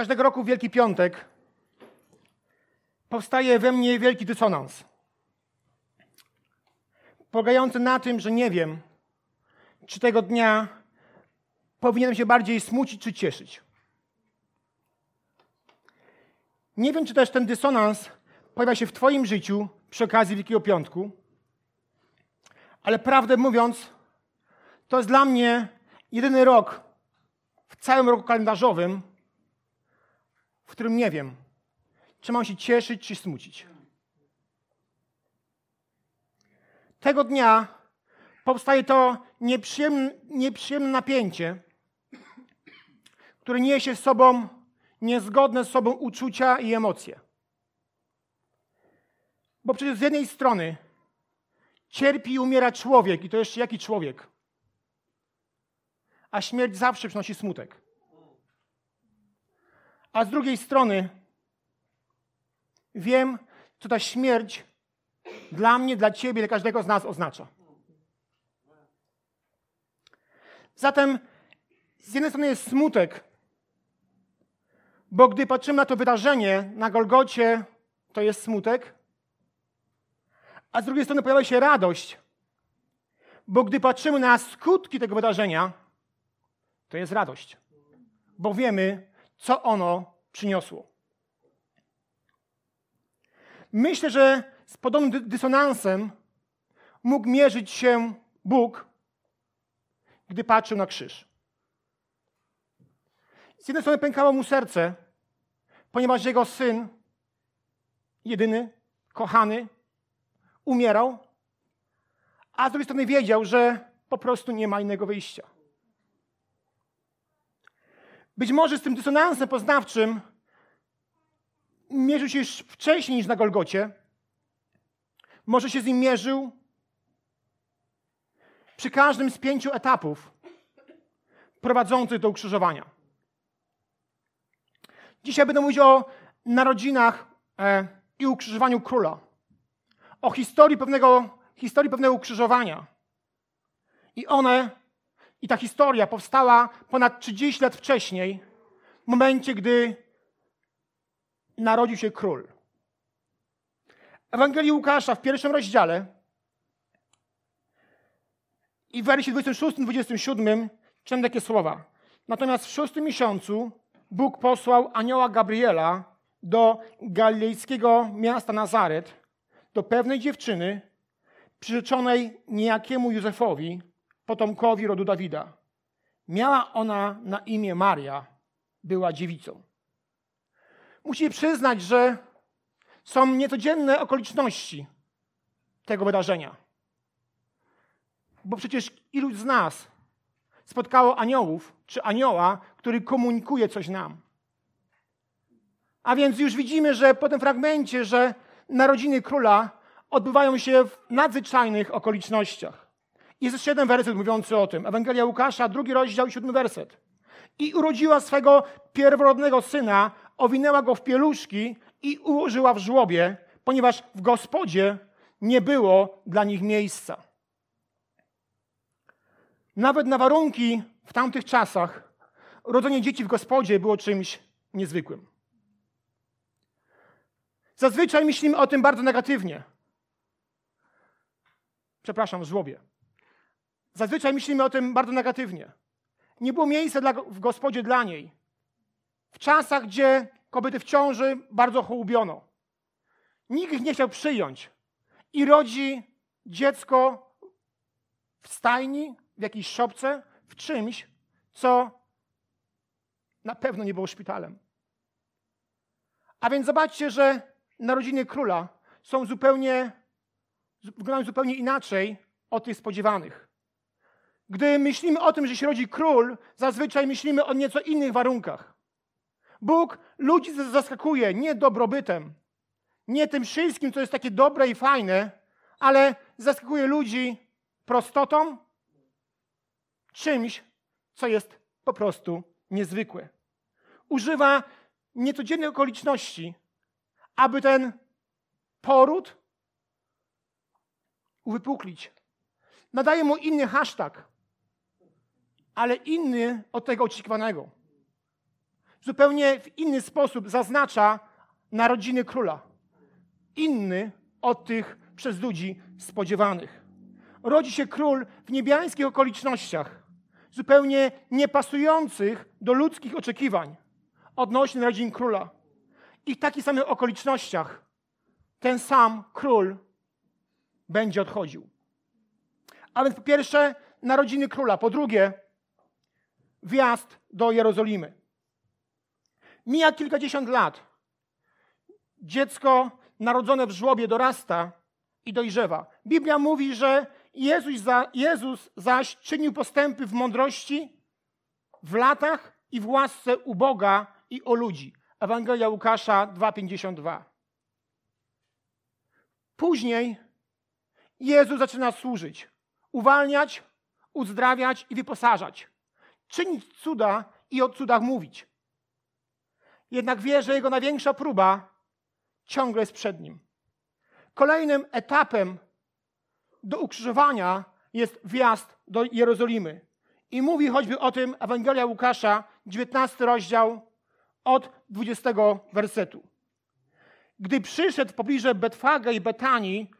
każdego roku w Wielki Piątek powstaje we mnie wielki dysonans. Polegający na tym, że nie wiem, czy tego dnia powinienem się bardziej smucić czy cieszyć. Nie wiem, czy też ten dysonans pojawia się w Twoim życiu przy okazji Wielkiego Piątku, ale prawdę mówiąc, to jest dla mnie jedyny rok w całym roku kalendarzowym, w którym nie wiem, czy mam się cieszyć, czy smucić. Tego dnia powstaje to nieprzyjemne, nieprzyjemne napięcie, które niesie z sobą niezgodne z sobą uczucia i emocje. Bo przecież z jednej strony cierpi i umiera człowiek, i to jeszcze jaki człowiek? A śmierć zawsze przynosi smutek. A z drugiej strony wiem, co ta śmierć dla mnie, dla ciebie, dla każdego z nas oznacza. Zatem z jednej strony jest smutek, bo gdy patrzymy na to wydarzenie na Golgocie, to jest smutek, a z drugiej strony pojawia się radość, bo gdy patrzymy na skutki tego wydarzenia, to jest radość, bo wiemy, co ono przyniosło. Myślę, że z podobnym dysonansem mógł mierzyć się Bóg, gdy patrzył na krzyż. Z jednej strony pękało mu serce, ponieważ jego syn, jedyny, kochany, umierał, a z drugiej strony wiedział, że po prostu nie ma innego wyjścia. Być może z tym dysonansem poznawczym mierzył się już wcześniej niż na Golgocie. Może się z nim mierzył przy każdym z pięciu etapów prowadzących do ukrzyżowania. Dzisiaj będę mówić o narodzinach e, i ukrzyżowaniu króla. O historii pewnego, historii pewnego ukrzyżowania. I one i ta historia powstała ponad 30 lat wcześniej, w momencie, gdy narodził się król. Ewangelii Łukasza w pierwszym rozdziale i w wersie 26-27 czytam takie słowa. Natomiast w szóstym miesiącu Bóg posłał anioła Gabriela do galilejskiego miasta Nazaret, do pewnej dziewczyny przyrzeczonej niejakiemu Józefowi, potomkowi rodu Dawida. Miała ona na imię Maria, była dziewicą. Musi przyznać, że są niecodzienne okoliczności tego wydarzenia. Bo przecież iluś z nas spotkało aniołów czy anioła, który komunikuje coś nam. A więc już widzimy, że po tym fragmencie, że narodziny króla odbywają się w nadzwyczajnych okolicznościach. Jest jeszcze jeden werset mówiący o tym. Ewangelia Łukasza, drugi rozdział, siódmy werset. I urodziła swego pierworodnego syna, owinęła go w pieluszki i ułożyła w żłobie, ponieważ w gospodzie nie było dla nich miejsca. Nawet na warunki w tamtych czasach rodzenie dzieci w gospodzie było czymś niezwykłym. Zazwyczaj myślimy o tym bardzo negatywnie. Przepraszam, w żłobie. Zazwyczaj myślimy o tym bardzo negatywnie. Nie było miejsca dla, w gospodzie dla niej. W czasach, gdzie kobiety w ciąży bardzo hołubiono. Nikt ich nie chciał przyjąć. I rodzi dziecko w stajni, w jakiejś szopce, w czymś, co na pewno nie było szpitalem. A więc zobaczcie, że narodziny króla są zupełnie, wyglądają zupełnie inaczej od tych spodziewanych. Gdy myślimy o tym, że się rodzi król, zazwyczaj myślimy o nieco innych warunkach. Bóg ludzi zaskakuje nie dobrobytem, nie tym wszystkim, co jest takie dobre i fajne, ale zaskakuje ludzi prostotą, czymś, co jest po prostu niezwykłe. Używa niecodziennych okoliczności, aby ten poród uwypuklić. Nadaje mu inny hashtag ale inny od tego oczekiwanego. zupełnie w inny sposób zaznacza narodziny króla. Inny od tych przez ludzi spodziewanych. Rodzi się król w niebiańskich okolicznościach, zupełnie niepasujących do ludzkich oczekiwań odnośnie narodzin króla. I w takich samych okolicznościach ten sam król będzie odchodził. A więc po pierwsze narodziny króla, po drugie wjazd do Jerozolimy. Mija kilkadziesiąt lat. Dziecko narodzone w żłobie dorasta i dojrzewa. Biblia mówi, że Jezus, za, Jezus zaś czynił postępy w mądrości, w latach i w łasce u Boga i o ludzi. Ewangelia Łukasza 2,52. Później Jezus zaczyna służyć, uwalniać, uzdrawiać i wyposażać, czynić cuda i o cudach mówić. Jednak wie, że jego największa próba ciągle jest przed nim. Kolejnym etapem do ukrzyżowania jest wjazd do Jerozolimy. I mówi choćby o tym Ewangelia Łukasza, 19 rozdział od 20 wersetu. Gdy przyszedł w pobliże Betfage i Betanii,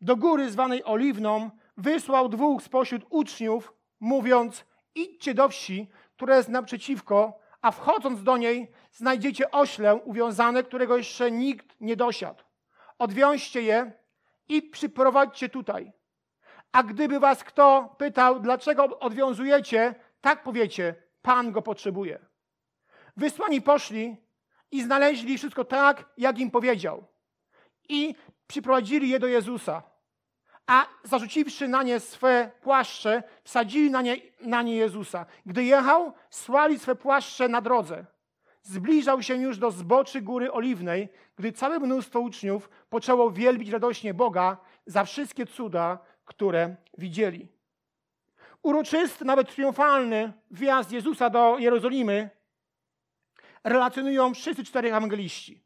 do góry zwanej Oliwną, wysłał dwóch spośród uczniów, mówiąc: Idźcie do wsi, która jest naprzeciwko, a wchodząc do niej, znajdziecie ośle uwiązane, którego jeszcze nikt nie dosiadł. Odwiążcie je i przyprowadźcie tutaj. A gdyby was kto pytał, dlaczego odwiązujecie, tak powiecie: Pan go potrzebuje. Wysłani poszli i znaleźli wszystko tak, jak im powiedział. I przyprowadzili je do Jezusa. A zarzuciwszy na nie swe płaszcze, wsadzili na nie, na nie Jezusa. Gdy jechał, słali swe płaszcze na drodze. Zbliżał się już do zboczy Góry Oliwnej, gdy całe mnóstwo uczniów poczęło wielbić radośnie Boga za wszystkie cuda, które widzieli. Uroczysty, nawet triumfalny wjazd Jezusa do Jerozolimy relacjonują wszyscy cztery ewangeliści.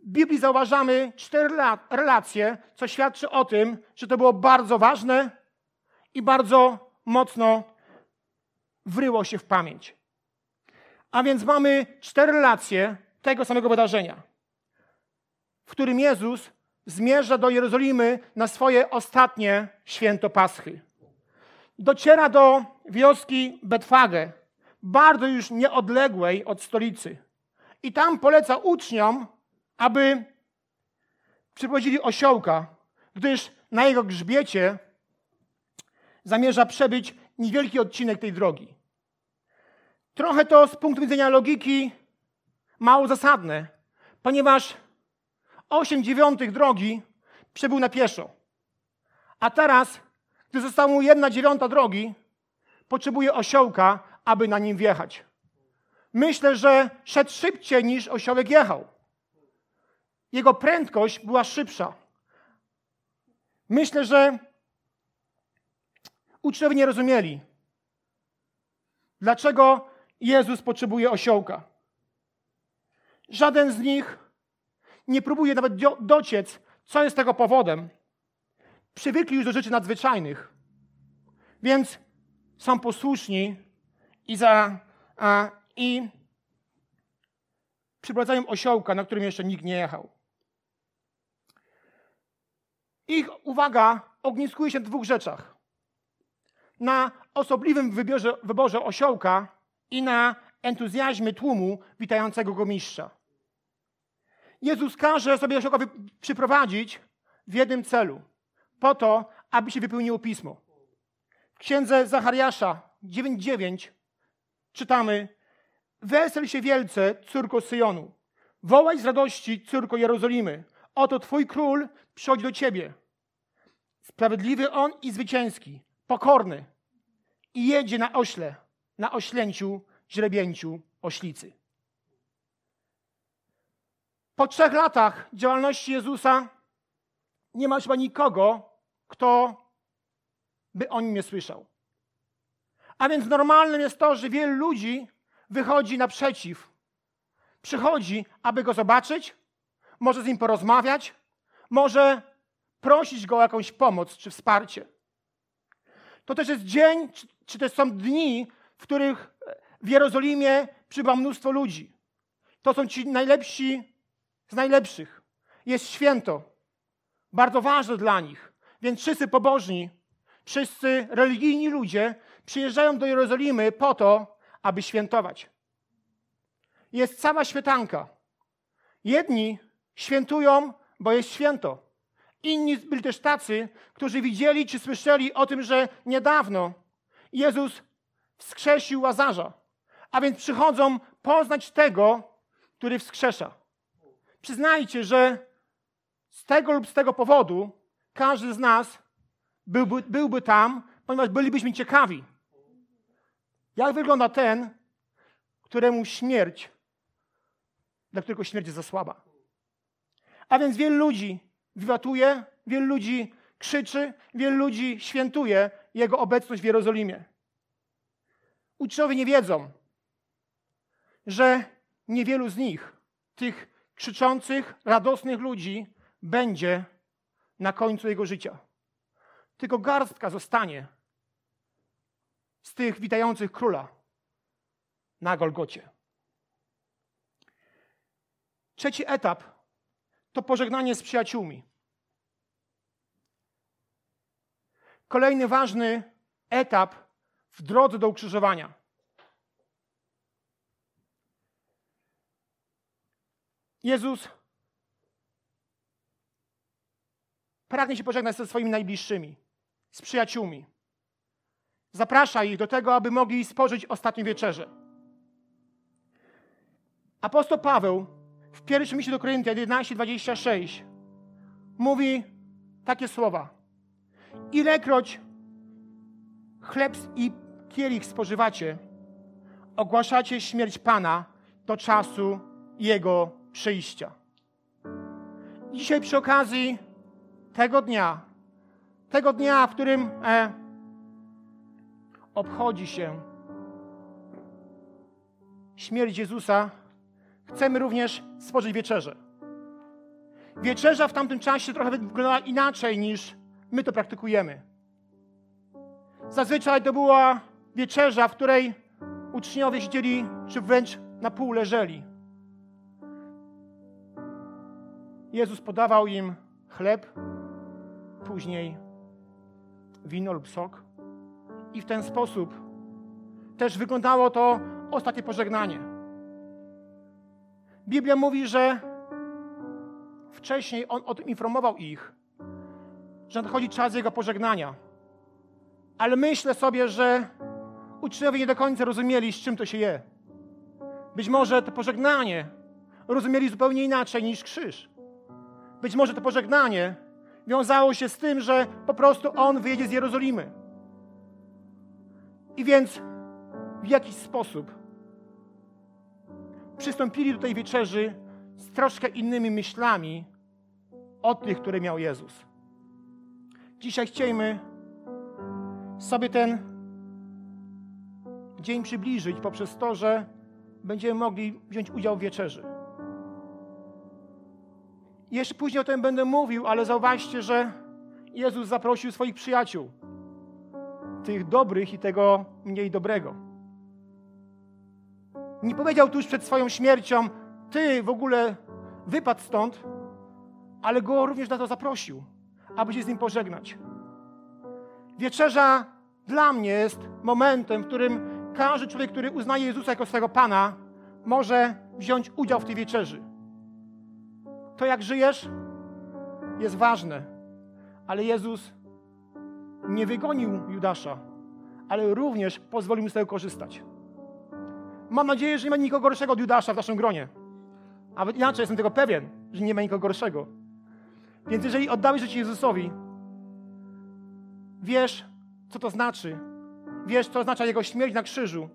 W Biblii zauważamy cztery relacje, co świadczy o tym, że to było bardzo ważne i bardzo mocno wryło się w pamięć. A więc mamy cztery relacje tego samego wydarzenia, w którym Jezus zmierza do Jerozolimy na swoje ostatnie święto Paschy. Dociera do wioski Betfage, bardzo już nieodległej od stolicy. I tam poleca uczniom, aby przyprowadzili osiołka, gdyż na jego grzbiecie zamierza przebyć niewielki odcinek tej drogi. Trochę to z punktu widzenia logiki mało zasadne, ponieważ 8 dziewiątych drogi przebył na pieszo. A teraz, gdy została mu jedna dziewiąta drogi, potrzebuje osiołka, aby na nim wjechać. Myślę, że szedł szybciej niż osiołek jechał. Jego prędkość była szybsza. Myślę, że uczniowie nie rozumieli, dlaczego Jezus potrzebuje osiołka. Żaden z nich nie próbuje nawet dociec, co jest tego powodem. Przywykli już do rzeczy nadzwyczajnych, więc są posłuszni i, za, a, i przyprowadzają osiołka, na którym jeszcze nikt nie jechał. Ich uwaga ogniskuje się w dwóch rzeczach. Na osobliwym wybiorze, wyborze osiołka i na entuzjazmie tłumu witającego go mistrza. Jezus każe sobie osiołka przyprowadzić w jednym celu, po to, aby się wypełniło pismo. W księdze Zachariasza 9:9 czytamy: Wesel się wielce, córko Syjonu. Wołaj z radości, córko Jerozolimy. Oto twój król przychodzi do ciebie. Sprawiedliwy on i zwycięski, pokorny. I jedzie na ośle, na oślęciu, źrebięciu oślicy. Po trzech latach działalności Jezusa nie ma chyba nikogo, kto by o nim nie słyszał. A więc normalnym jest to, że wielu ludzi wychodzi naprzeciw. Przychodzi, aby go zobaczyć, może z nim porozmawiać, może prosić go o jakąś pomoc czy wsparcie. To też jest dzień, czy, też są dni, w których W Jerozolimie przybywa mnóstwo ludzi. To są ci najlepsi z najlepszych. Jest święto, bardzo ważne dla nich. Więc wszyscy pobożni, wszyscy religijni ludzie przyjeżdżają do Jerozolimy po to, aby świętować. Jest cała świetanka. Jedni świętują, bo jest święto. Inni byli też tacy, którzy widzieli czy słyszeli o tym, że niedawno Jezus wskrzesił Łazarza. A więc przychodzą poznać tego, który wskrzesza. Przyznajcie, że z tego lub z tego powodu każdy z nas byłby, byłby tam, ponieważ bylibyśmy ciekawi, jak wygląda ten, któremu śmierć, dla którego śmierć jest za słaba. A więc wielu ludzi wiwatuje, wielu ludzi krzyczy, wielu ludzi świętuje Jego obecność w Jerozolimie. Uczniowie nie wiedzą, że niewielu z nich, tych krzyczących, radosnych ludzi, będzie na końcu jego życia. Tylko garstka zostanie z tych witających króla na Golgocie. Trzeci etap to pożegnanie z przyjaciółmi. Kolejny ważny etap w drodze do ukrzyżowania. Jezus pragnie się pożegnać ze swoimi najbliższymi, z przyjaciółmi. Zaprasza ich do tego, aby mogli spożyć ostatnią wieczerzę. Apostoł Paweł w pierwszym liście do Koryntian 11:26 mówi takie słowa: Ilekroć chleb i kielich spożywacie, ogłaszacie śmierć Pana do czasu Jego przyjścia. Dzisiaj przy okazji tego dnia, tego dnia, w którym e, obchodzi się śmierć Jezusa, chcemy również stworzyć wieczerzę. Wieczerza w tamtym czasie trochę wyglądała inaczej niż my to praktykujemy. Zazwyczaj to była wieczerza, w której uczniowie siedzieli, czy wręcz na pół leżeli. Jezus podawał im chleb, później wino lub sok. I w ten sposób też wyglądało to ostatnie pożegnanie. Biblia mówi, że wcześniej on o tym informował ich, że nadchodzi czas jego pożegnania. Ale myślę sobie, że uczniowie nie do końca rozumieli, z czym to się je. Być może to pożegnanie rozumieli zupełnie inaczej niż krzyż. Być może to pożegnanie wiązało się z tym, że po prostu on wyjedzie z Jerozolimy. I więc w jakiś sposób przystąpili do tej wieczerzy z troszkę innymi myślami od tych, które miał Jezus. Dzisiaj chciejmy sobie ten dzień przybliżyć poprzez to, że będziemy mogli wziąć udział w wieczerzy. Jeszcze później o tym będę mówił, ale zauważcie, że Jezus zaprosił swoich przyjaciół, tych dobrych i tego mniej dobrego. Nie powiedział tuż przed swoją śmiercią, ty w ogóle wypadł stąd, ale go również na to zaprosił, aby się z nim pożegnać. Wieczerza dla mnie jest momentem, w którym każdy człowiek, który uznaje Jezusa jako swego Pana, może wziąć udział w tej wieczerzy. To, jak żyjesz, jest ważne, ale Jezus nie wygonił Judasza, ale również pozwolił mu z tego korzystać. Mam nadzieję, że nie ma nikogo gorszego od Judasza w naszym gronie. A inaczej jestem tego pewien, że nie ma nikogo gorszego. Więc jeżeli oddałeś życie Jezusowi, wiesz, co to znaczy. Wiesz, co oznacza Jego śmierć na krzyżu.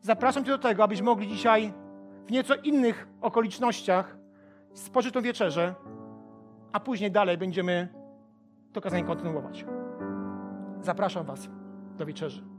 Zapraszam Cię do tego, abyś mogli dzisiaj w nieco innych okolicznościach spożyć tą wieczerzę, a później dalej będziemy to kazanie kontynuować. Zapraszam Was do wieczerzy.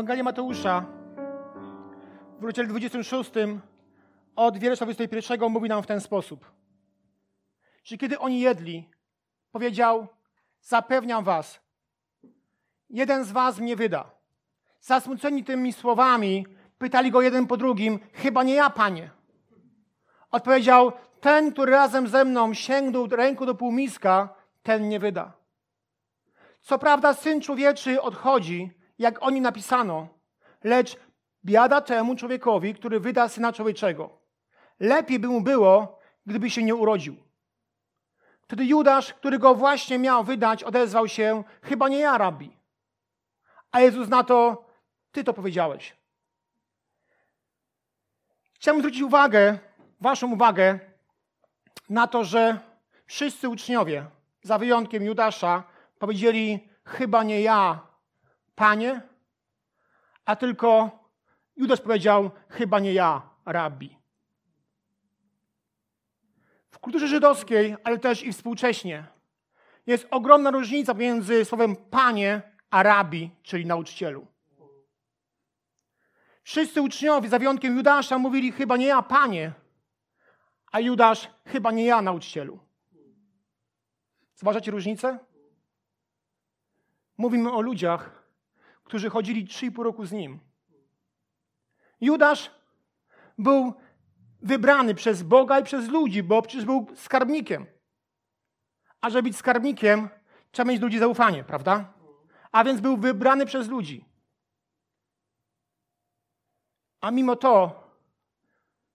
Ewangelia Mateusza w rozdziale 26 od wiersza 21 mówi nam w ten sposób, że kiedy oni jedli, powiedział, zapewniam was, jeden z was mnie wyda. Zasmuceni tymi słowami, pytali go jeden po drugim, chyba nie ja, panie. Odpowiedział, ten, który razem ze mną sięgnął ręką do półmiska, ten nie wyda. Co prawda, syn człowieczy odchodzi, jak o nim napisano, lecz biada temu człowiekowi, który wyda syna człowieczego. Lepiej by mu było, gdyby się nie urodził. Wtedy Judasz, który go właśnie miał wydać, odezwał się: Chyba nie ja, rabbi. A Jezus na to: Ty to powiedziałeś. Chciałbym zwrócić uwagę, Waszą uwagę na to, że wszyscy uczniowie, za wyjątkiem Judasza, powiedzieli: Chyba nie ja, panie, a tylko Judasz powiedział: Chyba nie ja, rabbi. W kulturze żydowskiej, ale też i współcześnie, jest ogromna różnica między słowem panie a rabbi, czyli nauczycielu. Wszyscy uczniowie, za wyjątkiem Judasza, mówili chyba nie ja, panie, a Judasz chyba nie ja, nauczycielu. Zważacie różnicę? Mówimy o ludziach, którzy chodzili 3,5 roku z nim. Judasz był wybrany przez Boga i przez ludzi, bo przecież był skarbnikiem. A żeby być skarbnikiem, trzeba mieć ludzi zaufanie, prawda? A więc był wybrany przez ludzi. A mimo to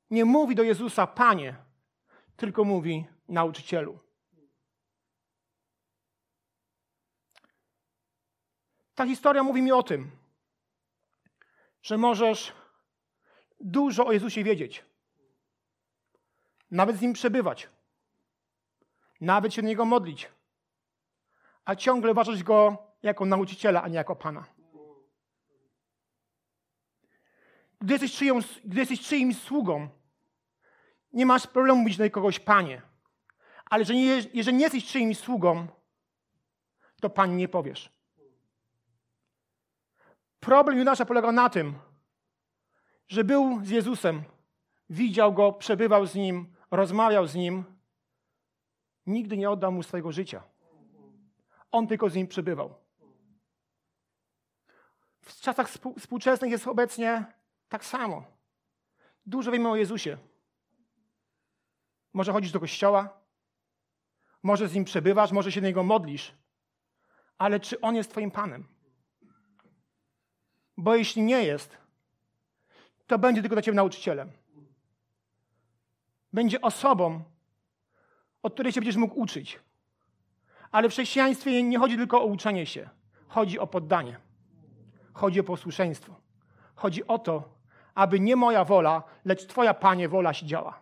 nie mówi do Jezusa Panie, tylko mówi nauczycielu. Ta historia mówi mi o tym, że możesz dużo o Jezusie wiedzieć, nawet z Nim przebywać, nawet się do Niego modlić, a ciągle uważać Go jako nauczyciela, a nie jako Pana. Gdy jesteś, czyją, gdy jesteś czyimś sługą, nie masz problemu mówić do kogoś Panie. Ale jeżeli nie, jeżeli nie jesteś czyimś sługą, to Pan nie powiesz. Problem Judasza polegał na tym, że był z Jezusem, widział go, przebywał z nim, rozmawiał z nim. Nigdy nie oddał mu swojego życia. On tylko z nim przebywał. W czasach współczesnych jest obecnie tak samo. Dużo wiemy o Jezusie. Może chodzisz do kościoła, może z nim przebywasz, może się do niego modlisz, ale czy on jest Twoim Panem? Bo jeśli nie jest, to będzie tylko dla Ciebie nauczycielem. Będzie osobą, od której się będziesz mógł uczyć. Ale w chrześcijaństwie nie chodzi tylko o uczenie się. Chodzi o poddanie. Chodzi o posłuszeństwo. Chodzi o to, aby nie moja wola, lecz Twoja, Panie, wola się działa.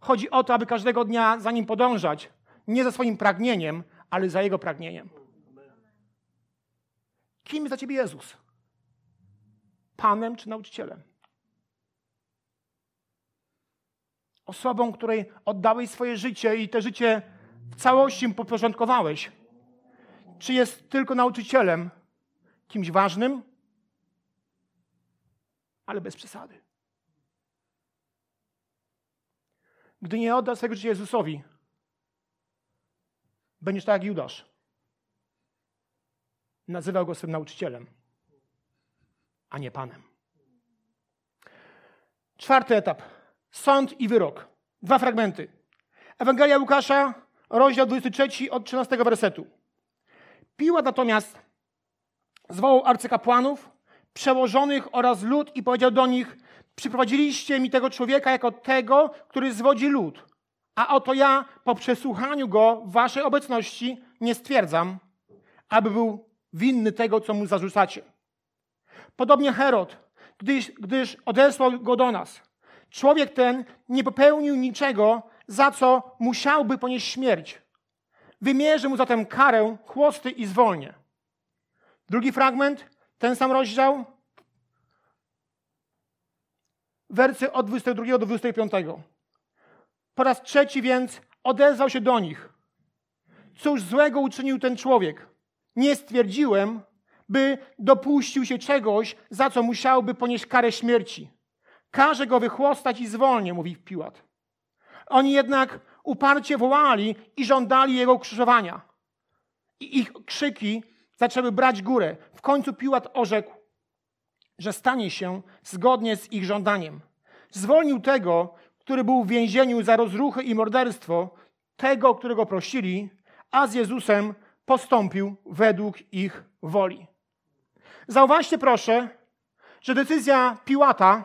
Chodzi o to, aby każdego dnia za Nim podążać, nie za swoim pragnieniem, ale za Jego pragnieniem. Kim jest dla Ciebie Jezus? Panem czy nauczycielem? Osobą, której oddałeś swoje życie i te życie w całości podporządkowałeś? Czy jest tylko nauczycielem, kimś ważnym, ale bez przesady? Gdy nie odda swojego życia Jezusowi, będziesz tak jak Judasz. Nazywał go swym nauczycielem a nie Panem. Czwarty etap. Sąd i wyrok. Dwa fragmenty. Ewangelia Łukasza, rozdział 23 od 13 wersetu. Piłat natomiast zwołał arcykapłanów, przełożonych oraz lud i powiedział do nich, przyprowadziliście mi tego człowieka jako tego, który zwodzi lud. A oto ja po przesłuchaniu go w waszej obecności nie stwierdzam, aby był winny tego, co mu zarzucacie. Podobnie Herod, gdyż, gdyż odesłał go do nas. Człowiek ten nie popełnił niczego, za co musiałby ponieść śmierć. Wymierzę mu zatem karę, chłosty i zwolnię. Drugi fragment, ten sam rozdział, wersy od 22 do 25. Po raz trzeci więc odezwał się do nich. Cóż złego uczynił ten człowiek? Nie stwierdziłem, by dopuścił się czegoś, za co musiałby ponieść karę śmierci. Każe go wychłostać i zwolnię, mówi Piłat. Oni jednak uparcie wołali i żądali jego ukrzyżowania. I ich krzyki zaczęły brać górę. W końcu Piłat orzekł, że stanie się zgodnie z ich żądaniem. Zwolnił tego, który był w więzieniu za rozruchy i morderstwo, tego, którego prosili, a z Jezusem postąpił według ich woli. Zauważcie proszę, że decyzja Piłata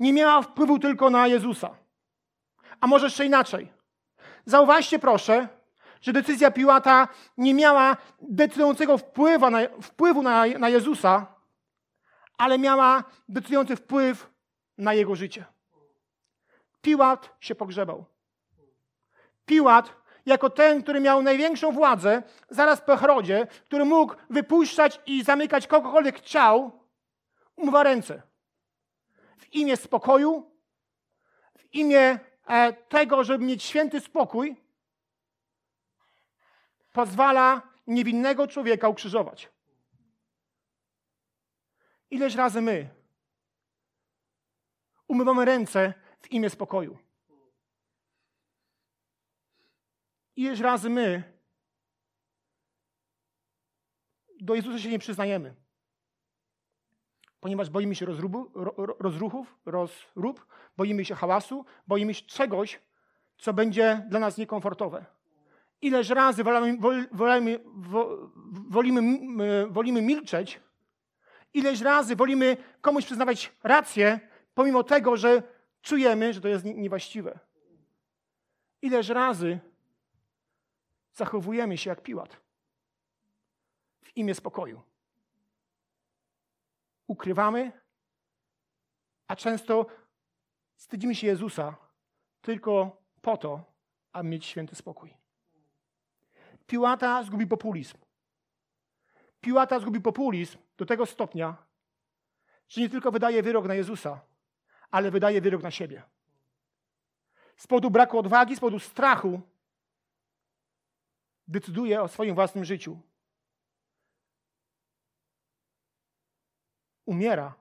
nie miała wpływu tylko na Jezusa. A może jeszcze inaczej. Zauważcie proszę, że decyzja Piłata nie miała decydującego wpływu na, wpływu na, na Jezusa, ale miała decydujący wpływ na jego życie. Piłat się pogrzebał. Piłat, jako ten, który miał największą władzę, zaraz po Herodzie, który mógł wypuszczać i zamykać kogokolwiek chciał, umywa ręce. W imię spokoju, w imię e, tego, żeby mieć święty spokój, pozwala niewinnego człowieka ukrzyżować. Ileż razy my umywamy ręce w imię spokoju? Ileż razy my do Jezusa się nie przyznajemy? Ponieważ boimy się rozrubu, rozruchów, rozrób, boimy się hałasu, boimy się czegoś, co będzie dla nas niekomfortowe. Ileż razy wolimy, wolimy, wolimy, wolimy milczeć, ileż razy wolimy komuś przyznawać rację, pomimo tego, że czujemy, że to jest niewłaściwe. Ileż razy zachowujemy się jak Piłat w imię spokoju. Ukrywamy, a często wstydzimy się Jezusa tylko po to, aby mieć święty spokój. Piłata zgubi populizm. Piłata zgubi populizm do tego stopnia, że nie tylko wydaje wyrok na Jezusa, ale wydaje wyrok na siebie. Z powodu braku odwagi, z powodu strachu decyduje o swoim własnym życiu. Umiera,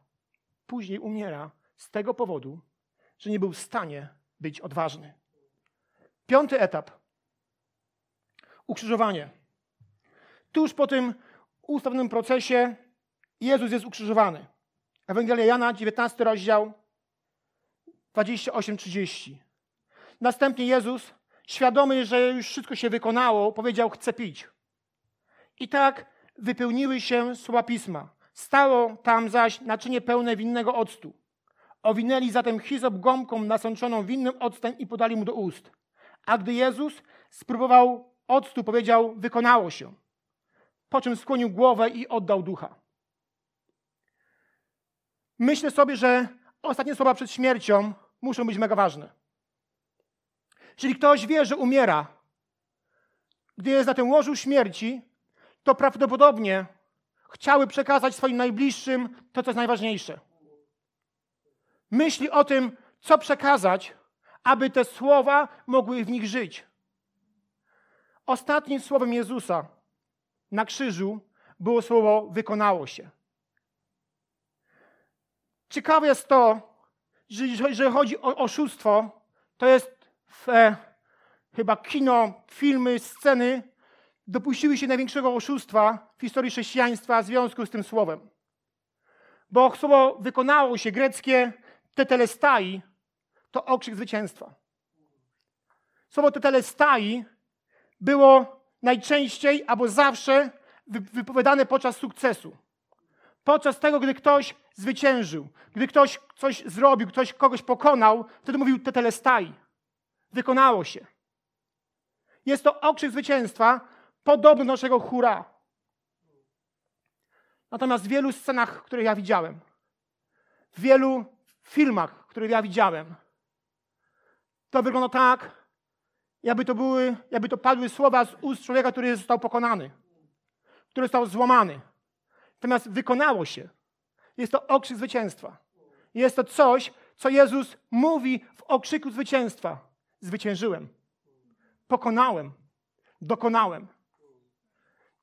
później umiera z tego powodu, że nie był w stanie być odważny. Piąty etap. Ukrzyżowanie. Tuż po tym ustawionym procesie Jezus jest ukrzyżowany. Ewangelia Jana, 19 rozdział, 28-30. Następnie Jezus świadomy, że już wszystko się wykonało, powiedział: Chcę pić. I tak wypełniły się słowa pisma. Stało tam zaś naczynie pełne winnego octu. Owinęli zatem hizop gąbką nasączoną winnym octem i podali mu do ust. A gdy Jezus spróbował octu, powiedział: Wykonało się. Po czym skłonił głowę i oddał ducha. Myślę sobie, że ostatnie słowa przed śmiercią muszą być mega ważne. Jeżeli ktoś wie, że umiera, gdy jest na tym łożu śmierci, to prawdopodobnie chciały przekazać swoim najbliższym to, co jest najważniejsze. Myśli o tym, co przekazać, aby te słowa mogły w nich żyć. Ostatnim słowem Jezusa na krzyżu było słowo wykonało się. Ciekawe jest to, że jeżeli chodzi o oszustwo, to jest w, e, chyba kino, filmy, sceny dopuściły się największego oszustwa w historii chrześcijaństwa w związku z tym słowem. Bo słowo wykonało się, greckie tetelestai, to okrzyk zwycięstwa. Słowo tetelestai było najczęściej albo zawsze wypowiadane podczas sukcesu. Podczas tego, gdy ktoś zwyciężył, gdy ktoś coś zrobił, ktoś kogoś pokonał, wtedy mówił tetelestai. Wykonało się. Jest to okrzyk zwycięstwa, podobny do naszego hura. Natomiast w wielu scenach, które ja widziałem, w wielu filmach, które ja widziałem, to wygląda tak, jakby to, były, jakby to padły słowa z ust człowieka, który został pokonany, który został złamany. Natomiast wykonało się. Jest to okrzyk zwycięstwa. Jest to coś, co Jezus mówi w okrzyku zwycięstwa. Zwyciężyłem. Pokonałem. Dokonałem.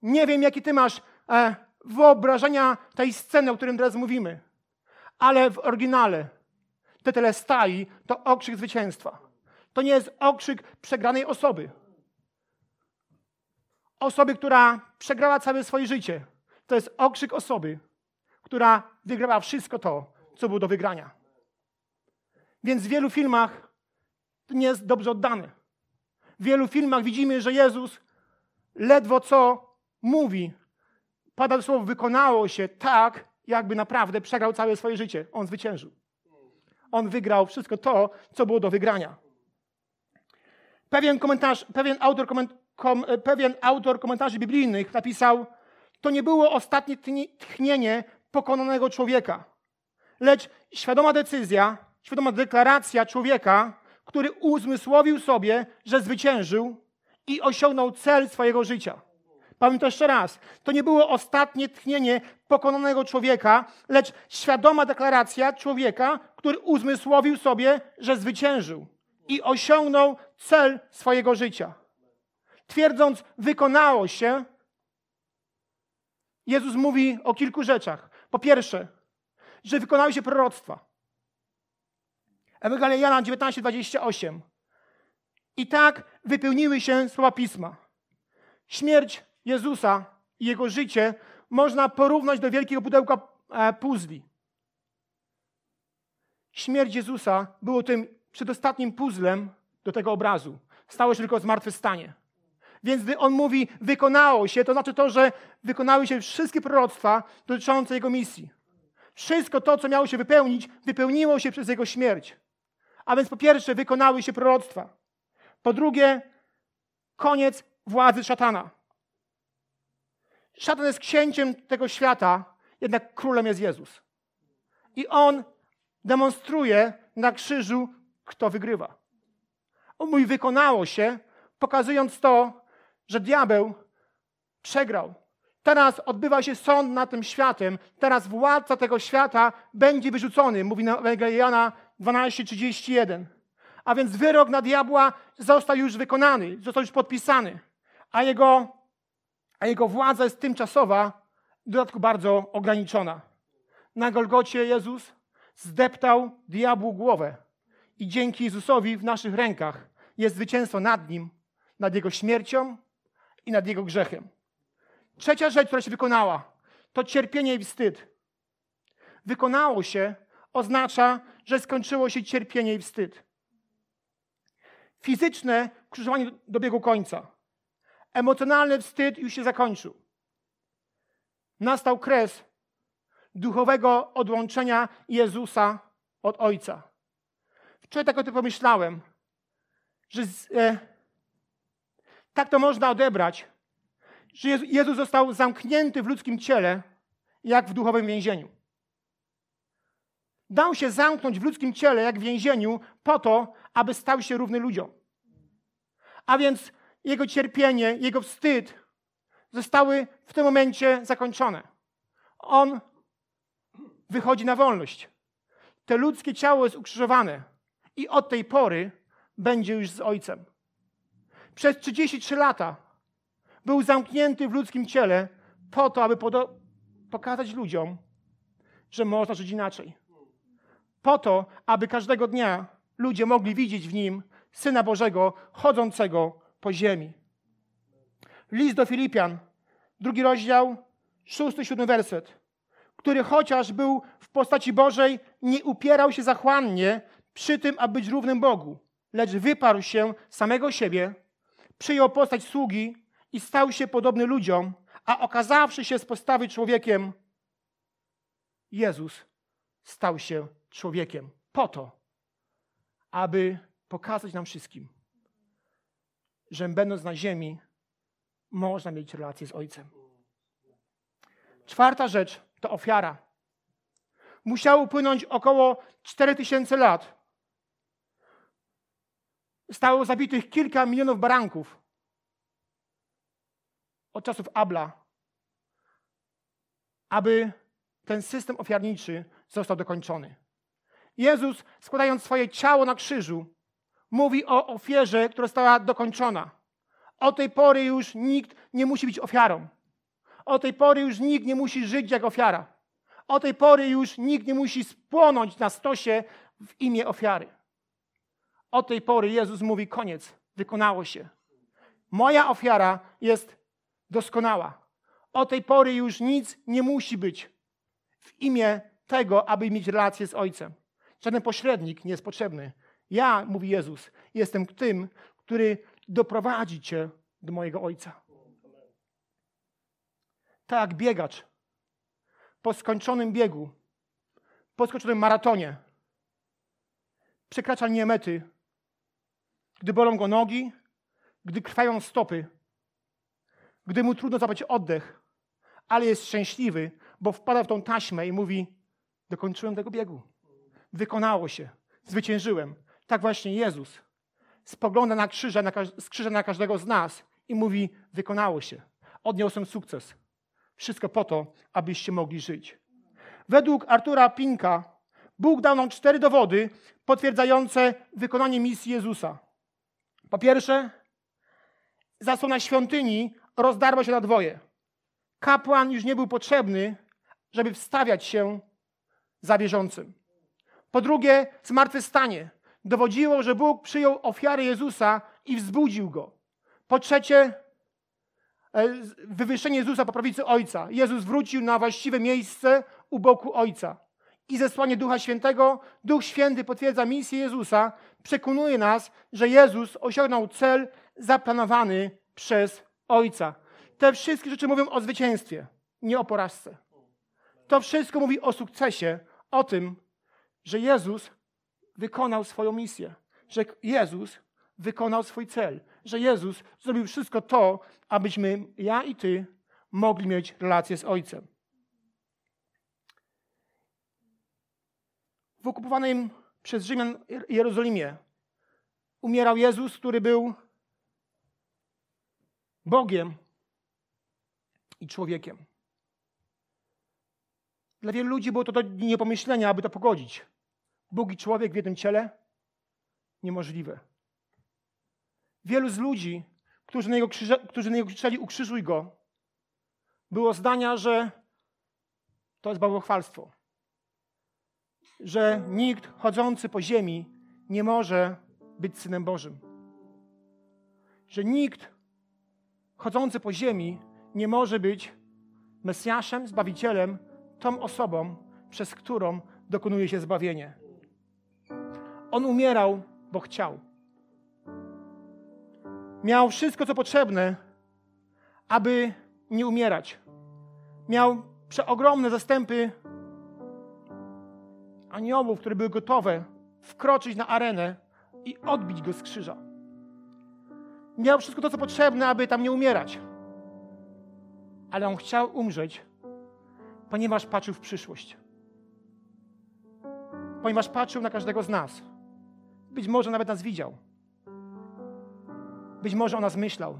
Nie wiem, jaki ty masz e, wyobrażenia tej sceny, o którym teraz mówimy. Ale w oryginale tetelestai to okrzyk zwycięstwa. To nie jest okrzyk przegranej osoby. Osoby, która przegrała całe swoje życie. To jest okrzyk osoby, która wygrała wszystko to, co było do wygrania. Więc w wielu filmach nie jest dobrze oddane. W wielu filmach widzimy, że Jezus ledwo co mówi. Pada słowo, wykonało się tak, jakby naprawdę przegrał całe swoje życie. On zwyciężył. On wygrał wszystko to, co było do wygrania. Pewien, komentarz, pewien, autor, koment, kom, pewien autor komentarzy biblijnych napisał, to nie było ostatnie tchnienie pokonanego człowieka, lecz świadoma decyzja, świadoma deklaracja człowieka, który uzmysłowił sobie, że zwyciężył i osiągnął cel swojego życia. To jeszcze raz. To nie było ostatnie tchnienie pokonanego człowieka, lecz świadoma deklaracja człowieka, który uzmysłowił sobie, że zwyciężył i osiągnął cel swojego życia. Twierdząc, wykonało się, Jezus mówi o kilku rzeczach. Po pierwsze, że wykonały się proroctwa. Ewangelia Jana 19:28. I tak wypełniły się słowa pisma. Śmierć Jezusa i jego życie można porównać do wielkiego pudełka e, puzli. Śmierć Jezusa było tym przedostatnim puzzlem do tego obrazu. Stało się tylko zmartwychwstanie. Więc gdy on mówi, wykonało się, to znaczy to, że wykonały się wszystkie proroctwa dotyczące jego misji. Wszystko to, co miało się wypełnić, wypełniło się przez jego śmierć. A więc po pierwsze, wykonały się proroctwa. Po drugie, koniec władzy szatana. Szatan jest księciem tego świata, jednak królem jest Jezus. I on demonstruje na krzyżu, kto wygrywa. On mówi, wykonało się, pokazując to, że diabeł przegrał. Teraz odbywa się sąd nad tym światem. Teraz władca tego świata będzie wyrzucony, mówi na Jana 12:31. A więc wyrok na diabła został już wykonany, został już podpisany, a jego, a jego władza jest tymczasowa, w dodatku bardzo ograniczona. Na Golgocie Jezus zdeptał diabłu głowę i dzięki Jezusowi w naszych rękach jest zwycięstwo nad nim, nad jego śmiercią i nad jego grzechem. Trzecia rzecz, która się wykonała, to cierpienie i wstyd. Wykonało się oznacza, że skończyło się cierpienie i wstyd. Fizyczne krzyżowanie dobiegło końca. Emocjonalny wstyd już się zakończył. Nastał kres duchowego odłączenia Jezusa od Ojca. Wczoraj tak o tym pomyślałem, że z, e, tak to można odebrać, że Jezus został zamknięty w ludzkim ciele, jak w duchowym więzieniu. Dał się zamknąć w ludzkim ciele, jak w więzieniu, po to, aby stał się równy ludziom. A więc jego cierpienie, jego wstyd zostały w tym momencie zakończone. On wychodzi na wolność. To ludzkie ciało jest ukrzyżowane i od tej pory będzie już z Ojcem. Przez 33 lata był zamknięty w ludzkim ciele po to, aby pokazać ludziom, że można żyć inaczej. Po to, aby każdego dnia ludzie mogli widzieć w nim Syna Bożego chodzącego po ziemi. List do Filipian, drugi rozdział, szósty, siódmy werset, który chociaż był w postaci Bożej, nie upierał się zachłannie przy tym, aby być równym Bogu, lecz wyparł się samego siebie, przyjął postać sługi i stał się podobny ludziom, a okazawszy się z postawy człowiekiem, Jezus stał się człowiekiem po to, aby pokazać nam wszystkim, że będąc na ziemi, można mieć relację z Ojcem. Czwarta rzecz to ofiara. Musiało upłynąć około 4000 lat. Stało zabitych kilka milionów baranków od czasów Abla, aby ten system ofiarniczy został dokończony. Jezus, składając swoje ciało na krzyżu, mówi o ofierze, która została dokończona. Od tej pory już nikt nie musi być ofiarą. Od tej pory już nikt nie musi żyć jak ofiara. Od tej pory już nikt nie musi spłonąć na stosie w imię ofiary. Od tej pory Jezus mówi: koniec, wykonało się. Moja ofiara jest doskonała. Od tej pory już nic nie musi być w imię tego, aby mieć relację z Ojcem. Żaden pośrednik nie jest potrzebny. Ja, mówi Jezus, jestem tym, który doprowadzi cię do mojego Ojca. Tak biegacz po skończonym biegu, po skończonym maratonie, przekracza linię mety, gdy bolą go nogi, gdy krwają stopy, gdy mu trudno zabrać oddech, ale jest szczęśliwy, bo wpada w tą taśmę i mówi: Dokończyłem tego biegu. Wykonało się, zwyciężyłem. Tak właśnie Jezus spogląda na krzyża, na, z krzyża na każdego z nas i mówi: Wykonało się. Odniosłem sukces. Wszystko po to, abyście mogli żyć. Według Artura Pinka, Bóg dał nam cztery dowody potwierdzające wykonanie misji Jezusa. Po pierwsze, zasłona świątyni rozdarła się na dwoje. Kapłan już nie był potrzebny, żeby wstawiać się za wierzącym. Po drugie, zmartwychwstanie dowodziło, że Bóg przyjął ofiarę Jezusa i wzbudził go. Po trzecie, e, wywyższenie Jezusa po prawicy Ojca. Jezus wrócił na właściwe miejsce u boku Ojca. I zesłanie Ducha Świętego, Duch Święty potwierdza misję Jezusa, przekonuje nas, że Jezus osiągnął cel zaplanowany przez Ojca. Te wszystkie rzeczy mówią o zwycięstwie, nie o porażce. To wszystko mówi o sukcesie, o tym, że Jezus wykonał swoją misję, że Jezus wykonał swój cel, że Jezus zrobił wszystko to, abyśmy, ja i Ty, mogli mieć relację z Ojcem. W okupowanym przez Rzymian Jerozolimie umierał Jezus, który był Bogiem i człowiekiem. Dla wielu ludzi było to do niepomyślenia, aby to pogodzić. Bóg i człowiek w jednym ciele? Niemożliwe. Wielu z ludzi, którzy na, jego krzyże, którzy na niego krzyczeli ukrzyżuj go, było zdania, że to jest bałwochwalstwo. Że nikt chodzący po ziemi nie może być Synem Bożym. Że nikt chodzący po ziemi nie może być Mesjaszem, Zbawicielem, tą osobą, przez którą dokonuje się zbawienie. On umierał, bo chciał. Miał wszystko, co potrzebne, aby nie umierać. Miał przeogromne zastępy aniołów, które były gotowe wkroczyć na arenę i odbić go z krzyża. Miał wszystko to, co potrzebne, aby tam nie umierać. Ale on chciał umrzeć, ponieważ patrzył w przyszłość. Ponieważ patrzył na każdego z nas. Być może nawet nas widział. Być może o nas myślał.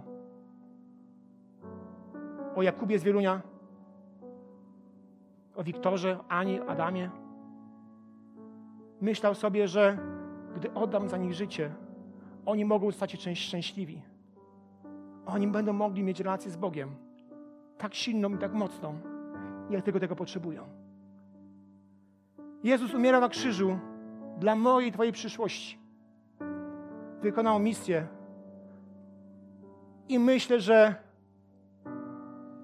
O Jakubie z Wielunia, o Wiktorze, Ani, Adamie. Myślał sobie, że gdy oddam za nich życie, oni mogą stać się szczęśliwi. Oni będą mogli mieć relację z Bogiem tak silną i tak mocną, jak tylko tego potrzebują. Jezus umiera na krzyżu dla mojej Twojej przyszłości. Wykonał misję. I myślę, że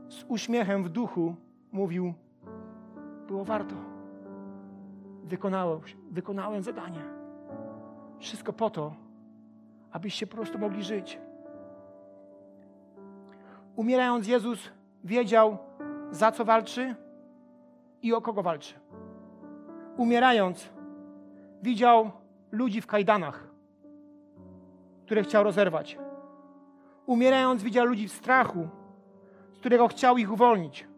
z uśmiechem w duchu mówił: Było warto. Wykonałem, wykonałem zadanie. Wszystko po to, abyście po prostu mogli żyć. Umierając, Jezus wiedział, za co walczy i o kogo walczy. Umierając, widział ludzi w kajdanach, które chciał rozerwać. Umierając, widział ludzi w strachu, z którego chciał ich uwolnić.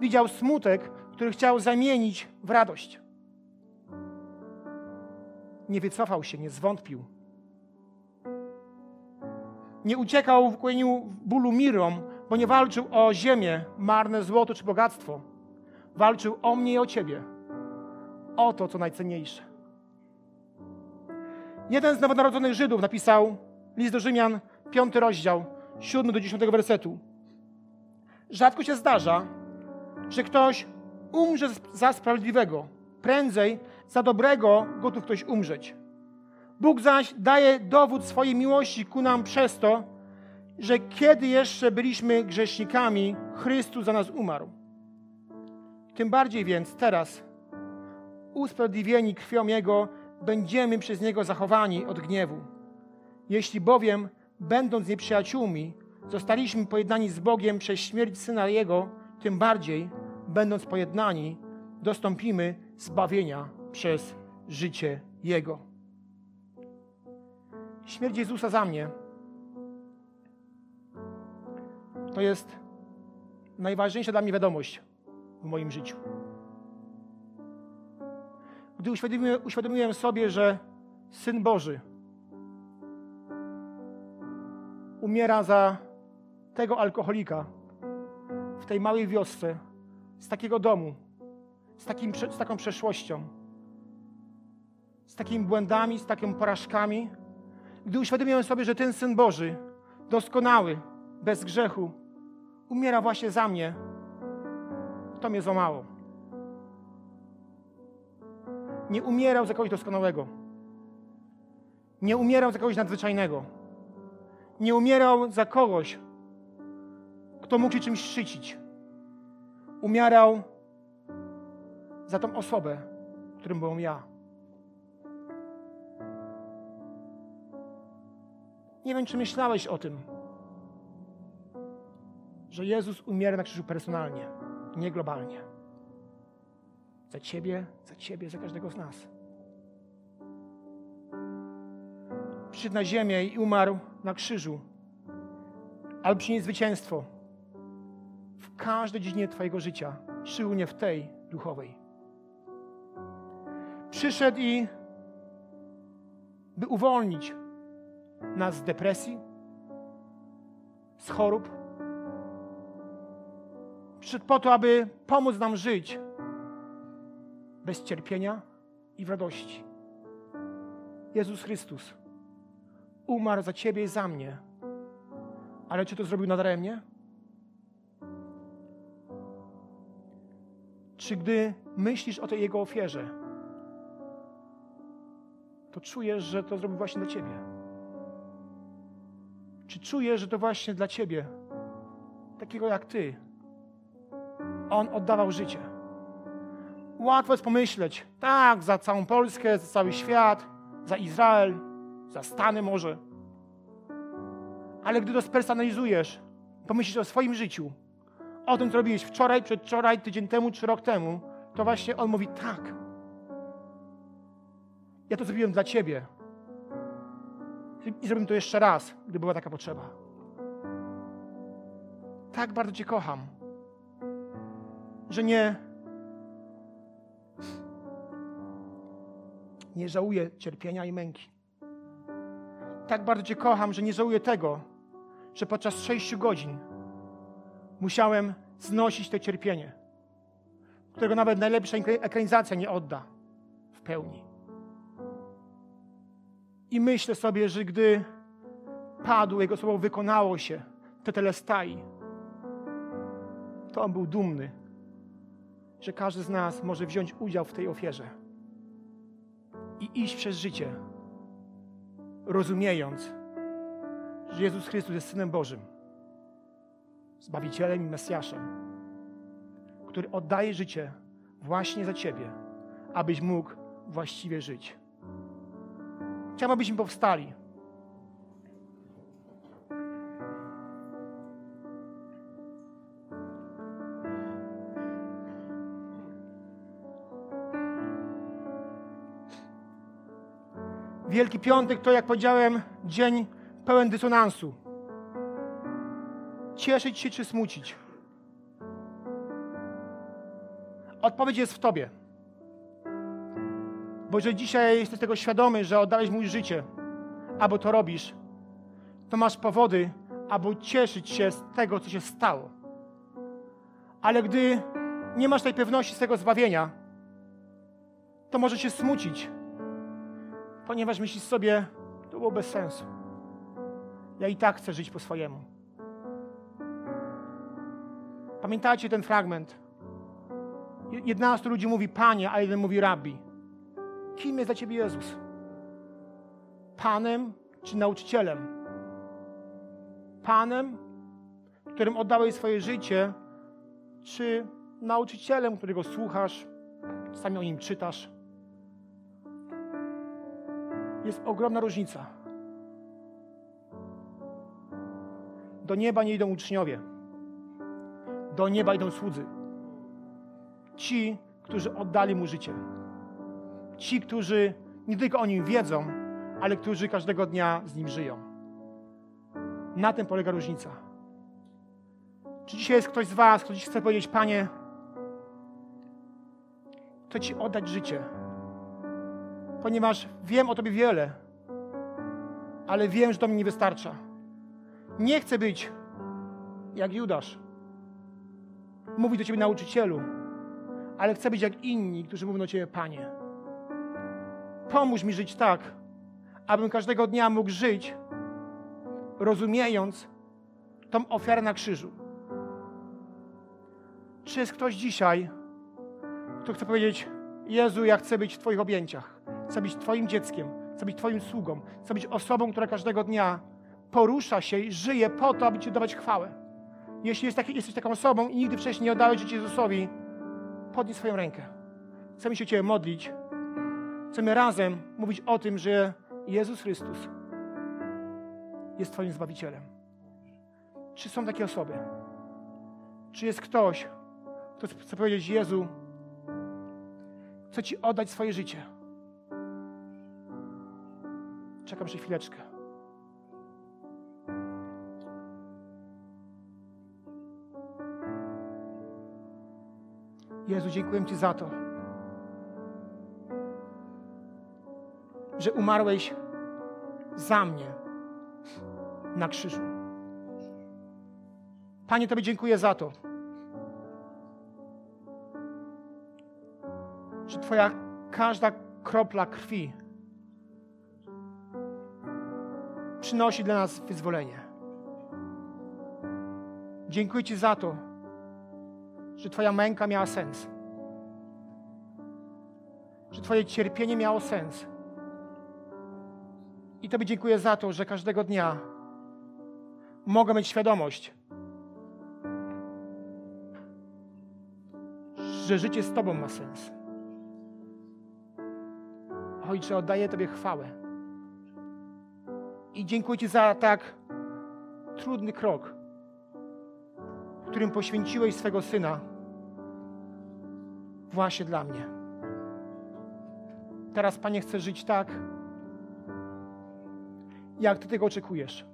Widział smutek, który chciał zamienić w radość. Nie wycofał się, nie zwątpił. Nie uciekał w kłoniu bólu mirom, bo nie walczył o ziemię, marne złoto czy bogactwo. Walczył o mnie i o ciebie. O to, co najcenniejsze. Jeden z nowonarodzonych Żydów napisał list do Rzymian, piąty rozdział, siódmy do dziesiątego wersetu, Rzadko się zdarza, że ktoś umrze za sprawiedliwego. Prędzej za dobrego gotów ktoś umrzeć. Bóg zaś daje dowód swojej miłości ku nam przez to, że kiedy jeszcze byliśmy grzesznikami, Chrystus za nas umarł. Tym bardziej więc teraz, usprawiedliwieni krwią Jego, będziemy przez Niego zachowani od gniewu. Jeśli bowiem, będąc nieprzyjaciółmi, zostaliśmy pojednani z Bogiem przez śmierć Syna Jego, tym bardziej, będąc pojednani, dostąpimy zbawienia przez życie Jego. Śmierć Jezusa za mnie to jest najważniejsza dla mnie wiadomość w moim życiu. Gdy uświadomiłem, uświadomiłem sobie, że Syn Boży umiera za tego alkoholika w tej małej wiosce, z takiego domu, z, takim, z taką przeszłością, z takimi błędami, z takimi porażkami, gdy uświadomiłem sobie, że ten Syn Boży, doskonały, bez grzechu, umiera właśnie za mnie, to mnie złamało. Nie umierał za kogoś doskonałego. Nie umierał za kogoś nadzwyczajnego. Nie umierał za kogoś, kto mógł się czymś szczycić. Umierał za tą osobę, którym byłem ja. Nie wiem, czy myślałeś o tym, że Jezus umiera na krzyżu personalnie, nie globalnie. Za Ciebie, za Ciebie, za każdego z nas. Przyszedł na ziemię i umarł na krzyżu, ale przynieść zwycięstwo w każdej dziedzinie Twojego życia, szczególnie w tej duchowej. Przyszedł i by uwolnić nas z depresji, z chorób. Przyszedł po to, aby pomóc nam żyć bez cierpienia i w radości. Jezus Chrystus umarł za Ciebie i za mnie. Ale czy to zrobił nadaremnie? Czy gdy myślisz o tej Jego ofierze, to czujesz, że to zrobił właśnie dla Ciebie? Czy czujesz, że to właśnie dla Ciebie, takiego jak Ty, On oddawał życie? Łatwo jest pomyśleć, tak, za całą Polskę, za cały świat, za Izrael, za Stany może. Ale gdy to spersonalizujesz, pomyślisz o swoim życiu, o tym, co robiłeś wczoraj, przedwczoraj, tydzień temu czy rok temu, to właśnie On mówi tak. Ja to zrobiłem dla Ciebie. I zrobimy to jeszcze raz, gdy była taka potrzeba. Tak bardzo Cię kocham, że nie nie żałuję cierpienia i męki. Tak bardzo Cię kocham, że nie żałuję tego, że podczas sześciu godzin musiałem znosić to cierpienie, którego nawet najlepsza ekranizacja nie odda w pełni. I myślę sobie, że gdy padł, Jego słowo wykonało się, te telestai, to On był dumny, że każdy z nas może wziąć udział w tej ofierze i iść przez życie, rozumiejąc, że Jezus Chrystus jest Synem Bożym, Zbawicielem i Mesjaszem, który oddaje życie właśnie za Ciebie, abyś mógł właściwie żyć. Chciałbym, abyśmy powstali. Wielki Piątek to, jak powiedziałem, dzień pełen dysonansu. Cieszyć się czy smucić? Odpowiedź jest w Tobie. Bo jeżeli dzisiaj jesteś tego świadomy, że oddałeś mu życie, albo to robisz, to masz powody, aby cieszyć się z tego, co się stało. Ale gdy nie masz tej pewności z tego zbawienia, to może się smucić, ponieważ myślisz sobie, to było bez sensu. Ja i tak chcę żyć po swojemu. Pamiętacie ten fragment? 11 ludzi mówi Panie, a jeden mówi Rabbi. Kim jest dla Ciebie Jezus? Panem czy nauczycielem? Panem, którym oddałeś swoje życie, czy nauczycielem, którego słuchasz, czasami o nim czytasz? Jest ogromna różnica. Do nieba nie idą uczniowie. Do nieba idą słudzy. Ci, którzy oddali mu życie. Ci, którzy nie tylko o nim wiedzą, ale którzy każdego dnia z nim żyją. Na tym polega różnica. Czy dzisiaj jest ktoś z Was, kto dziś chce powiedzieć, Panie, chcę Ci oddać życie, ponieważ wiem o Tobie wiele, ale wiem, że to mi nie wystarcza. Nie chcę być jak Judasz. Mówi do Ciebie nauczycielu, ale chcę być jak inni, którzy mówią do Ciebie, Panie. Pomóż mi żyć tak, abym każdego dnia mógł żyć, rozumiejąc tą ofiarę na krzyżu. Czy jest ktoś dzisiaj, kto chce powiedzieć, Jezu, ja chcę być w Twoich objęciach, chcę być Twoim dzieckiem, chcę być Twoim sługą, chcę być osobą, która każdego dnia porusza się i żyje po to, aby Ci dawać chwałę. Jeśli jest taki, jesteś taką osobą i nigdy wcześniej nie oddałeś życia Jezusowi, podnieś swoją rękę. Chcemy się Ciebie modlić. Chcemy razem mówić o tym, że Jezus Chrystus jest Twoim Zbawicielem. Czy są takie osoby? Czy jest ktoś, kto chce powiedzieć, Jezu, chcę Ci oddać swoje życie. Czekam jeszcze chwileczkę. Jezu, dziękuję Ci za to, że umarłeś za mnie na krzyżu. Panie, Tobie dziękuję za to, że Twoja każda kropla krwi przynosi dla nas wyzwolenie. Dziękuję Ci za to, że Twoja męka miała sens. Że Twoje cierpienie miało sens. I Tobie dziękuję za to, że każdego dnia mogę mieć świadomość, że życie z Tobą ma sens. Ojcze, oddaję Tobie chwałę. I dziękuję Ci za tak trudny krok, w którym poświęciłeś swego Syna właśnie dla mnie. Teraz, Panie, chcę żyć tak, jak Ty tego oczekujesz.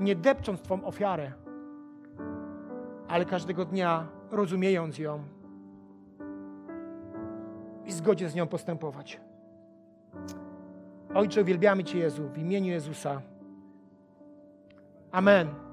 Nie depcząc Twą ofiarę, ale każdego dnia rozumiejąc ją i zgodzie z nią postępować. Ojcze, uwielbiamy Cię, Jezu, w imieniu Jezusa. Amen.